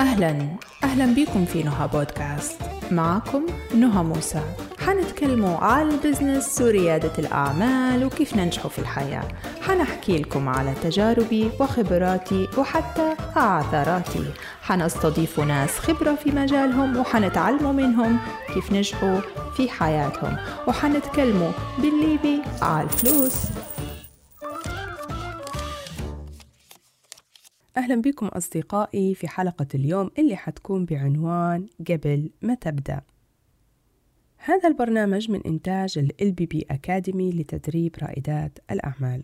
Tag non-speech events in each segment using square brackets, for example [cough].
أهلا. أهلا بكم في نهى بودكاست. معكم نهى موسى. حنتكلموا على البزنس وريادة الأعمال وكيف ننجحوا في الحياة. حنحكي لكم على تجاربي وخبراتي وحتى عثراتي حنستضيف ناس خبرة في مجالهم وحنتعلموا منهم كيف نجحوا في حياتهم. وحنتكلموا بالليبي على الفلوس. أهلا بكم أصدقائي في حلقة اليوم اللي حتكون بعنوان قبل ما تبدأ. هذا البرنامج من إنتاج ال بي بي أكاديمي لتدريب رائدات الأعمال.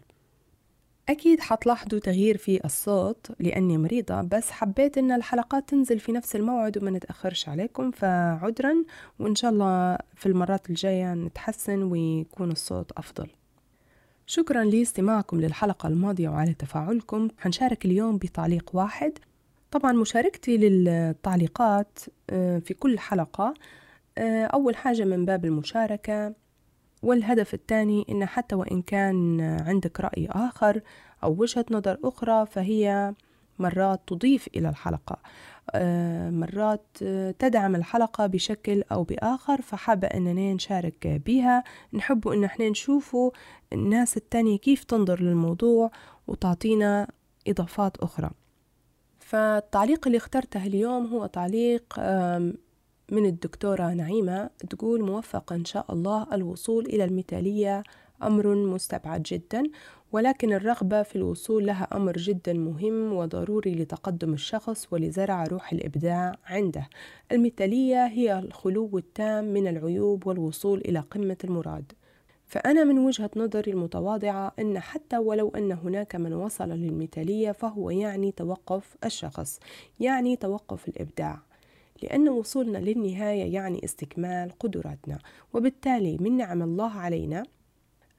أكيد حتلاحظوا تغيير في الصوت لأني مريضة بس حبيت إن الحلقات تنزل في نفس الموعد وما نتأخرش عليكم فعذرا وإن شاء الله في المرات الجاية نتحسن ويكون الصوت أفضل. شكرا لاستماعكم للحلقة الماضية وعلى تفاعلكم. حنشارك اليوم بتعليق واحد. طبعا مشاركتي للتعليقات آه، في كل حلقة آه، أول حاجة من باب المشاركة والهدف الثاني إن حتى وإن كان عندك رأي آخر أو وجهة نظر أخرى فهي مرات تضيف إلى الحلقة. مرات تدعم الحلقة بشكل أو بآخر فحابة أننا نشارك بها نحب أن إحنا نشوفوا الناس التانية كيف تنظر للموضوع وتعطينا إضافات أخرى. فالتعليق اللي اخترته اليوم هو تعليق من الدكتورة نعيمة تقول موفق إن شاء الله الوصول إلى المثالية أمر مستبعد جدا. ولكن الرغبة في الوصول لها أمر جدا مهم وضروري لتقدم الشخص ولزرع روح الإبداع عنده. المثالية هي الخلو التام من العيوب والوصول إلى قمة المراد. فأنا من وجهة نظري المتواضعة أن حتى ولو أن هناك من وصل للمثالية فهو يعني توقف الشخص يعني توقف الإبداع. لأن وصولنا للنهاية يعني استكمال قدراتنا. وبالتالي من نعم الله علينا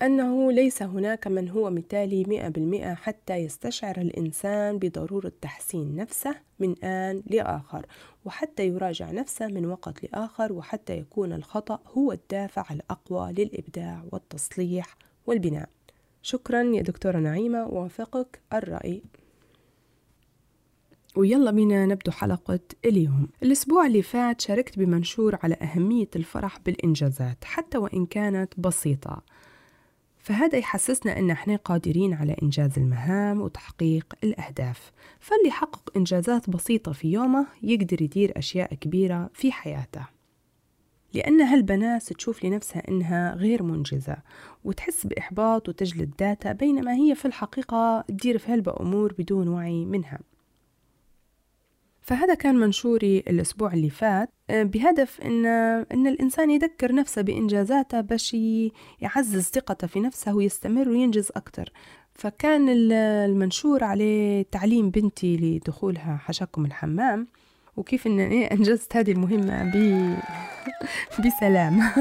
أنه ليس هناك من هو مثالي مئة بالمئة حتى يستشعر الإنسان بضرورة تحسين نفسه من آن لآخر وحتى يراجع نفسه من وقت لآخر وحتى يكون الخطأ هو الدافع الأقوى للإبداع والتصليح والبناء. شكرا يا دكتورة نعيمة وافقك الرأي. ويلا بينا نبدو حلقة اليوم. الأسبوع اللي فات شاركت بمنشور على أهمية الفرح بالإنجازات حتى وإن كانت بسيطة. فهذا يحسسنا أن إحنا قادرين على إنجاز المهام وتحقيق الأهداف. فاللي يحقق إنجازات بسيطة في يومه يقدر يدير أشياء كبيرة في حياته. لأن هالبنات تشوف لنفسها إنها غير منجزة وتحس بإحباط وتجلد ذاتها بينما هي في الحقيقة تدير في هلبة أمور بدون وعي منها. فهذا كان منشوري الأسبوع اللي فات. بهدف إن, إن الإنسان يذكر نفسه بإنجازاته باش يعزز ثقته في نفسه ويستمر وينجز أكتر. فكان المنشور عليه تعليم بنتي لدخولها حشاكم الحمام وكيف إن إيه أنجزت هذه المهمة ب... بسلام. [laughs]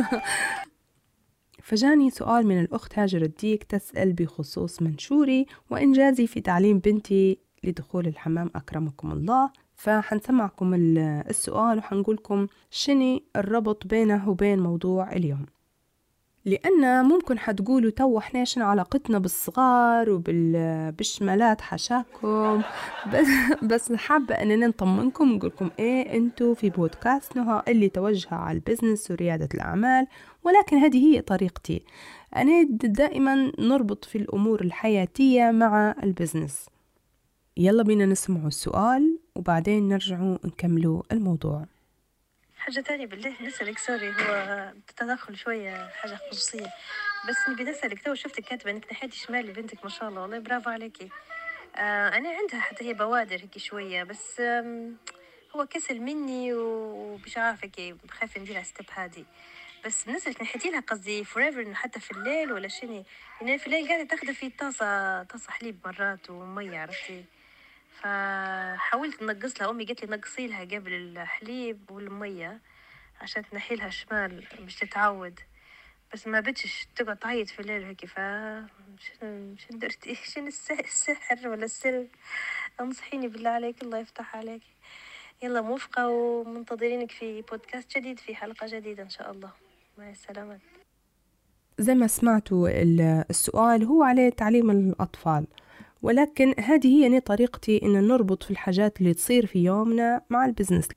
فجاني سؤال من الأخت هاجر الديك تسأل بخصوص منشوري وإنجازي في تعليم بنتي لدخول الحمام أكرمكم الله. فحنسمعكم السؤال وحنقولكم شني الربط بينه وبين موضوع اليوم. لأن ممكن حتقولوا تو إحنا شنو علاقتنا بالصغار وبالشمالات حشاكم بس, بس حابة أننا نطمنكم ونقولكم إيه أنتوا في بودكاست نهى اللي توجه على ال business وريادة الأعمال ولكن هذه هي طريقتي. أنا دائما نربط في الأمور الحياتية مع ال business. يلا بينا نسمعوا السؤال وبعدين نرجعوا نكملوا الموضوع. حاجة تانية بالله نسألك sorry هو تدخل شوية حاجة خصوصية. بس نبي نسألك تو شفتك كاتبة إنك ناحية شمال لبنتك ما شاء الله والله برافو عليكي. آه أنا عندها حتى هي بوادر هيك شوية بس هو كسل مني ومش عارفة كي خايفة ندير step هادي. بس نسألك نحيتي لها قصدي forever حتى في الليل ولا شني يعني في الليل قاعدة تاخذ في طاسة طاسة حليب مرات ومية عرفتي؟ فحاولت نقص لها أمي قالت لي نقصي لها قبل الحليب والمية عشان تنحي لها شمال مش تتعود. بس ما بدش تقعد تعيط في الليل هيك ف شنو شنو درتي؟ [laughs] شنو السحر ولا السر؟ أنصحيني بالله عليك الله يفتح عليك. يلا موفقة ومنتظرينك في بودكاست جديد في حلقة جديدة إن شاء الله. مع السلامة. زي ما سمعتوا السؤال هو عليه تعليم الأطفال. ولكن هذه هي طريقتي إن نربط في الحاجات اللي تصير في يومنا مع البزنس.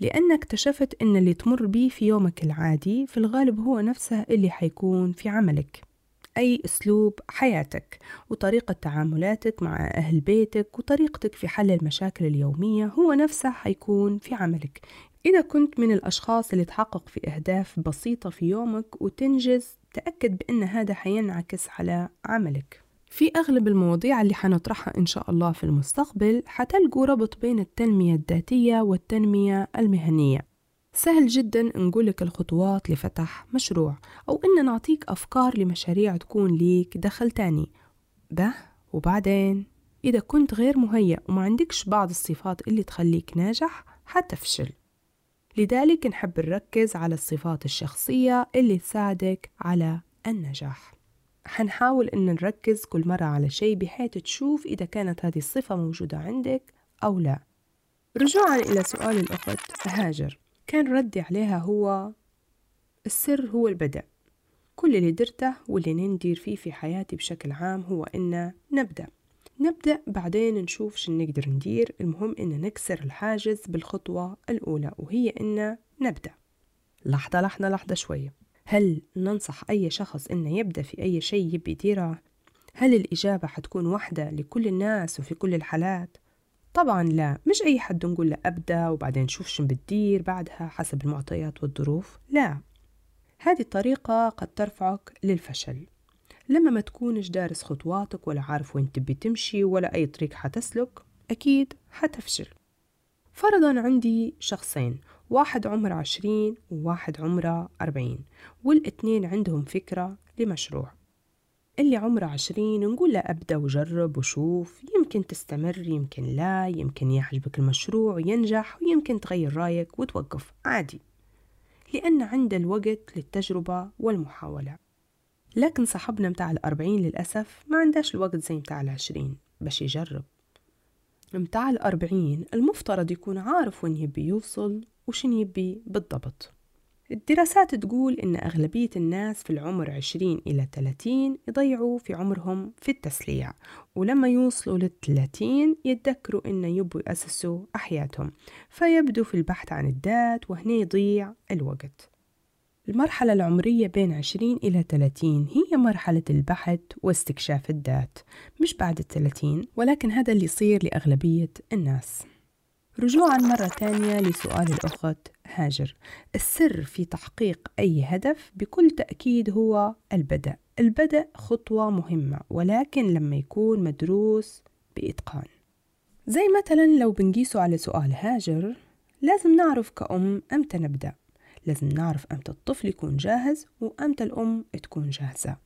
لأن اكتشفت إن اللي تمر بيه في يومك العادي في الغالب هو نفسه اللي حيكون في عملك أي أسلوب حياتك وطريقة تعاملاتك مع أهل بيتك وطريقتك في حل المشاكل اليومية هو نفسه حيكون في عملك. إذا كنت من الأشخاص اللي تحقق في أهداف بسيطة في يومك وتنجز تأكد بأن هذا حينعكس على عملك. في أغلب المواضيع اللي حنطرحها إن شاء الله في المستقبل حتلقوا ربط بين التنمية الذاتية والتنمية المهنية. سهل جدا نقولك الخطوات لفتح مشروع أو إن نعطيك أفكار لمشاريع تكون ليك دخل تاني. به وبعدين؟ إذا كنت غير مهيأ وما عندكش بعض الصفات اللي تخليك ناجح حتفشل. لذلك نحب نركز على الصفات الشخصية اللي تساعدك على النجاح. حنحاول إن نركز كل مرة على شيء بحيث تشوف إذا كانت هذه الصفة موجودة عندك أو لا. رجوعا إلى سؤال الأخت هاجر كان ردي عليها هو السر هو البدء. كل اللي درته واللي ندير فيه في حياتي بشكل عام هو إن نبدأ. نبدأ بعدين نشوف شو نقدر ندير. المهم إن نكسر الحاجز بالخطوة الأولى وهي إن نبدأ. لحظة لحظة لحظة شوية. هل ننصح أي شخص إنه يبدأ في أي شيء يبي يديره؟ هل الإجابة حتكون واحدة لكل الناس وفي كل الحالات؟ طبعا لا مش أي حد نقول له أبدأ وبعدين شوف شو بتدير بعدها حسب المعطيات والظروف لا هذه الطريقة قد ترفعك للفشل لما ما تكونش دارس خطواتك ولا عارف وين تبي تمشي ولا أي طريق حتسلك أكيد حتفشل فرضا عندي شخصين واحد عمره عشرين وواحد عمره أربعين والاتنين عندهم فكرة لمشروع. اللي عمره عشرين نقول له أبدأ وجرب وشوف يمكن تستمر يمكن لا يمكن يعجبك المشروع وينجح ويمكن تغير رأيك وتوقف عادي. لأن عنده الوقت للتجربة والمحاولة. لكن صاحبنا متاع الأربعين للأسف ما عندهش الوقت زي متاع العشرين باش يجرب. متاع الأربعين المفترض يكون عارف وين يبي يوصل وشن يبي بالضبط. الدراسات تقول إن أغلبية الناس في العمر 20 إلى 30 يضيعوا في عمرهم في التسليع ولما يوصلوا للثلاثين يتذكروا إن يبوا يأسسوا أحياتهم فيبدوا في البحث عن الذات وهنا يضيع الوقت. المرحلة العمرية بين 20 إلى 30 هي مرحلة البحث واستكشاف الذات مش بعد الثلاثين ولكن هذا اللي يصير لأغلبية الناس. رجوعا مرة تانية لسؤال الأخت هاجر. السر في تحقيق أي هدف بكل تأكيد هو البدء. البدء خطوة مهمة ولكن لما يكون مدروس بإتقان. زي مثلا لو بنقيسه على سؤال هاجر لازم نعرف كأم أمتى نبدأ لازم نعرف أمتى الطفل يكون جاهز وأمتى الأم تكون جاهزة.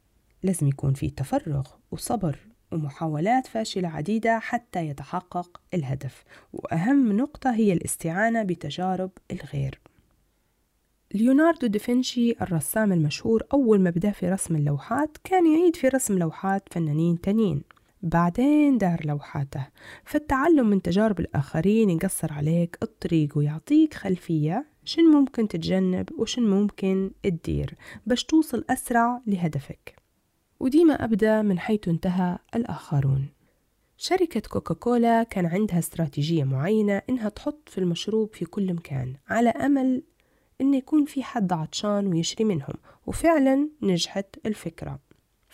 لازم يكون في تفرغ وصبر. ومحاولات فاشلة عديدة حتى يتحقق الهدف. وأهم نقطة هي الاستعانة بتجارب الغير. ليوناردو دافنشي الرسام المشهور أول ما بدأ في رسم اللوحات كان يعيد في رسم لوحات فنانين تانيين. بعدين دار لوحاته. فالتعلم من تجارب الآخرين يقصر عليك الطريق ويعطيك خلفية شن ممكن تتجنب وشن ممكن تدير باش توصل أسرع لهدفك. وديما أبدأ من حيث انتهى الآخرون. شركة كوكاكولا كان عندها استراتيجية معينة إنها تحط في المشروب في كل مكان على أمل إن يكون في حد عطشان ويشري منهم وفعلا نجحت الفكرة.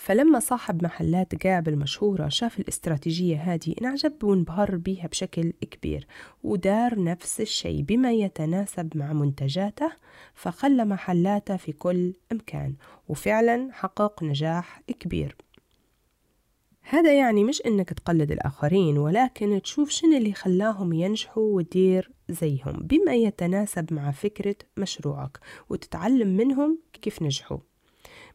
فلما صاحب محلات جاب المشهورة شاف الاستراتيجية هذه انعجب وانبهر بيها بشكل كبير ودار نفس الشيء بما يتناسب مع منتجاته فخلى محلاته في كل مكان وفعلا حقق نجاح كبير. هذا يعني مش إنك تقلد الآخرين ولكن تشوف شنو اللي خلاهم ينجحوا وتدير زيهم بما يتناسب مع فكرة مشروعك وتتعلم منهم كيف نجحوا.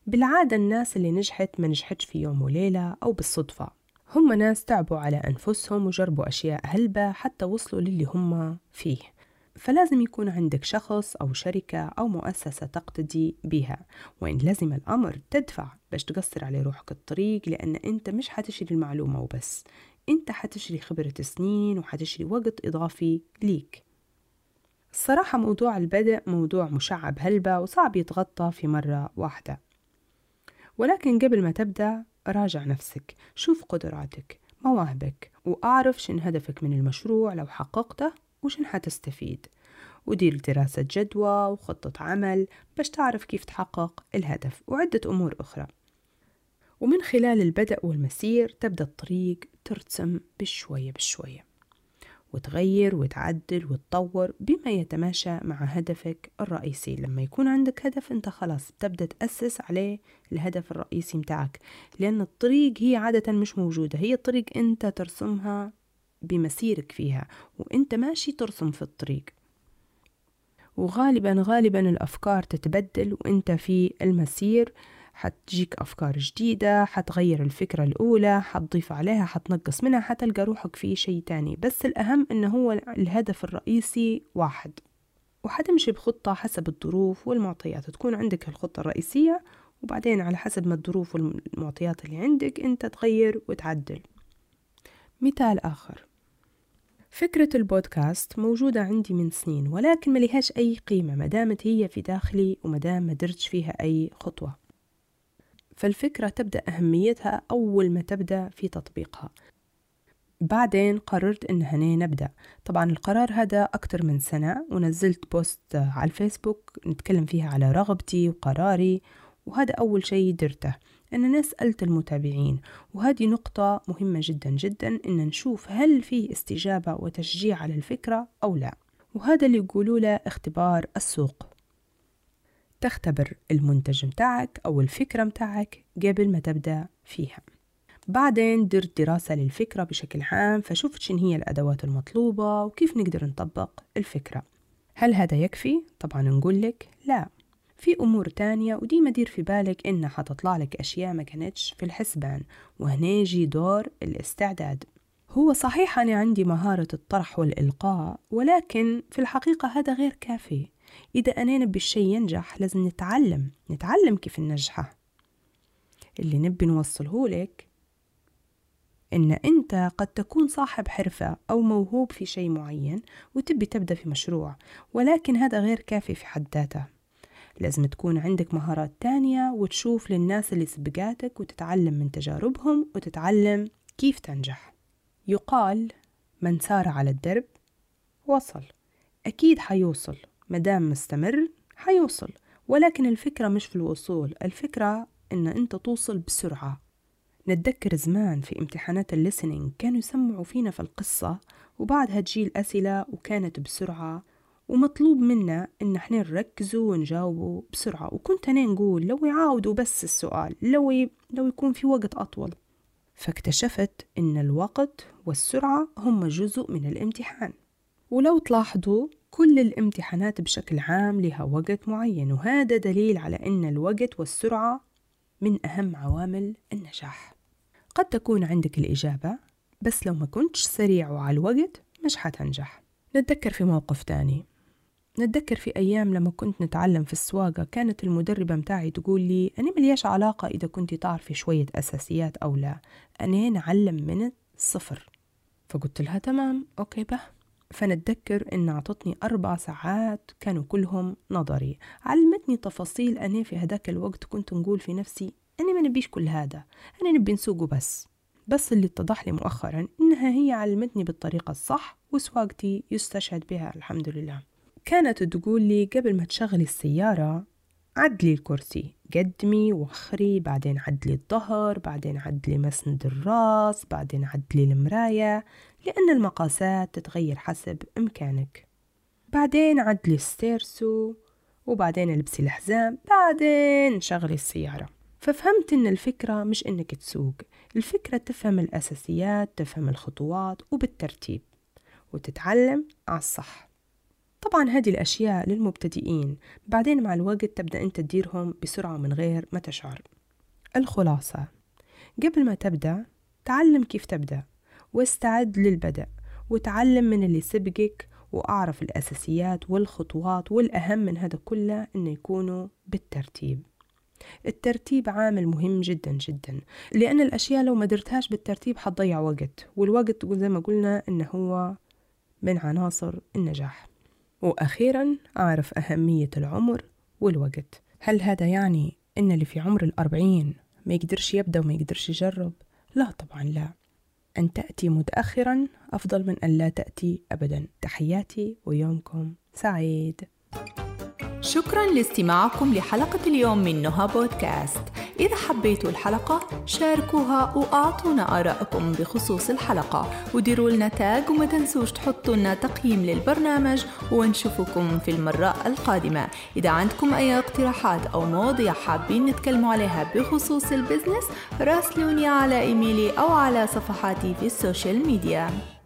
بالعادة الناس اللي نجحت ما نجحتش في يوم وليلة أو بالصدفة. هم ناس تعبوا على أنفسهم وجربوا أشياء هلبة حتى وصلوا للي هم فيه. فلازم يكون عندك شخص أو شركة أو مؤسسة تقتدي بها وإن لزم الأمر تدفع باش تقصر على روحك الطريق لأن أنت مش حتشري المعلومة وبس. أنت حتشري خبرة سنين وحتشري وقت إضافي ليك. الصراحة موضوع البدء موضوع مشعب هلبة وصعب يتغطى في مرة واحدة. ولكن قبل ما تبدأ راجع نفسك شوف قدراتك مواهبك وأعرف شن هدفك من المشروع لو حققته وشن حتستفيد. ودير دراسة جدوى وخطة عمل باش تعرف كيف تحقق الهدف وعدة أمور أخرى. ومن خلال البدء والمسير تبدأ الطريق ترسم بشوية بشوية. وتغير وتعدل وتطور بما يتماشى مع هدفك الرئيسي. لما يكون عندك هدف انت خلاص تبدأ تأسس عليه الهدف الرئيسي متاعك لأن الطريق هي عادة مش موجودة هي الطريق انت ترسمها بمسيرك فيها وانت ماشي ترسم في الطريق. وغالبا غالبا الأفكار تتبدل وانت في المسير حتجيك أفكار جديدة حتغير الفكرة الأولى حتضيف عليها حتنقص منها حتلقى روحك في شيء تاني. بس الأهم إنه هو الهدف الرئيسي واحد. وحتمشي بخطة حسب الظروف والمعطيات. تكون عندك الخطة الرئيسية وبعدين على حسب ما الظروف والمعطيات اللي عندك أنت تغير وتعدل. مثال آخر. فكرة البودكاست موجودة عندي من سنين ولكن ما لهاش أي قيمة مدامت هي في داخلي ومدام ما درتش فيها أي خطوة. فالفكرة تبدأ أهميتها أول ما تبدأ في تطبيقها. بعدين قررت إن هنا نبدأ. طبعا القرار هذا أكتر من سنة ونزلت بوست على الفيسبوك نتكلم فيها على رغبتي وقراري وهذا أول شيء درته أن أنا سألت المتابعين. وهذه نقطة مهمة جدا جدا أن نشوف هل فيه استجابة وتشجيع على الفكرة أو لا. وهذا اللي يقولوا له اختبار السوق. تختبر المنتج متاعك أو الفكرة متاعك قبل ما تبدأ فيها. بعدين درت دراسة للفكرة بشكل عام فشفت شن هي الأدوات المطلوبة وكيف نقدر نطبق الفكرة. هل هذا يكفي؟ طبعا نقول لك لا. في أمور تانية وديما دير في بالك إن حتطلع لك أشياء ما كانتش في الحسبان وهنا يجي دور الاستعداد. هو صحيح أنا عندي مهارة الطرح والإلقاء ولكن في الحقيقة هذا غير كافي. إذا أنا نبي الشي ينجح لازم نتعلم نتعلم كيف ننجحه. اللي نبي نوصله لك إن أنت قد تكون صاحب حرفة أو موهوب في شيء معين وتبي تبدأ في مشروع ولكن هذا غير كافي في حد ذاته. لازم تكون عندك مهارات تانية وتشوف للناس اللي سبقاتك وتتعلم من تجاربهم وتتعلم كيف تنجح. يقال من سار على الدرب وصل. أكيد حيوصل. مدام مستمر حيوصل. ولكن الفكرة مش في الوصول الفكرة إن أنت توصل بسرعة. نتذكر زمان في امتحانات ال listening كانوا يسمعوا فينا في القصة وبعدها تجي الأسئلة وكانت بسرعة ومطلوب منا إن إحنا نركزوا ونجاوبوا بسرعة. وكنت أنا نقول لو يعاودوا بس السؤال لو, ي... لو يكون في وقت أطول. فاكتشفت إن الوقت والسرعة هم جزء من الامتحان. ولو تلاحظوا كل الامتحانات بشكل عام لها وقت معين وهذا دليل على أن الوقت والسرعة من أهم عوامل النجاح. قد تكون عندك الإجابة بس لو ما كنتش سريع وعلى الوقت مش حتنجح. نتذكر في موقف تاني. نتذكر في أيام لما كنت نتعلم في السواقة كانت المدربة متاعي تقول لي أنا ملياش علاقة إذا كنت تعرفي شوية أساسيات أو لا. أنا نعلم من الصفر. فقلت لها تمام أوكي به. فنتذكر إن أعطتني أربع ساعات كانوا كلهم نظري. علمتني تفاصيل. أنا في هذاك الوقت كنت نقول في نفسي أنا ما نبيش كل هذا أنا نبي نسوقه بس. بس اللي اتضح لي مؤخرا إنها هي علمتني بالطريقة الصح وسواقتي يستشهد بها الحمد لله. كانت تقول لي قبل ما تشغلي السيارة عدلي الكرسي قدمي وخري بعدين عدلي الظهر بعدين عدلي مسند الراس بعدين عدلي المراية لأن المقاسات تتغير حسب إمكانك. بعدين عدلي الستيرسو وبعدين البسي الحزام بعدين شغلي السيارة. ففهمت إن الفكرة مش إنك تسوق الفكرة تفهم الأساسيات تفهم الخطوات وبالترتيب. وتتعلم على الصح. طبعا هذه الأشياء للمبتدئين. بعدين مع الوقت تبدأ أنت تديرهم بسرعة من غير ما تشعر. الخلاصة. قبل ما تبدأ تعلم كيف تبدأ واستعد للبدء وتعلم من اللي سبقك وأعرف الأساسيات والخطوات والأهم من هذا كله أنه يكونوا بالترتيب. الترتيب عامل مهم جدا جدا لأن الأشياء لو ما درتهاش بالترتيب حتضيع وقت والوقت زي ما قلنا إنه هو من عناصر النجاح. وأخيرا أعرف أهمية العمر والوقت. هل هذا يعني إن اللي في عمر الأربعين ما يقدرش يبدأ وما يقدرش يجرب؟ لا طبعا لا. أن تأتي متأخرا أفضل من أن لا تأتي أبدا. تحياتي ويومكم سعيد. شكرا لاستماعكم لحلقة اليوم من نهى بودكاست. إذا حبيتوا الحلقة شاركوها وأعطونا آراءكم بخصوص الحلقة. وديروا لنا tag وما تنسوش تحطوا لنا تقييم للبرنامج ونشوفكم في المرة القادمة. إذا عندكم أي اقتراحات أو مواضيع حابين نتكلم عليها بخصوص ال business راسلوني على إيميلي أو على صفحاتي في ال social media.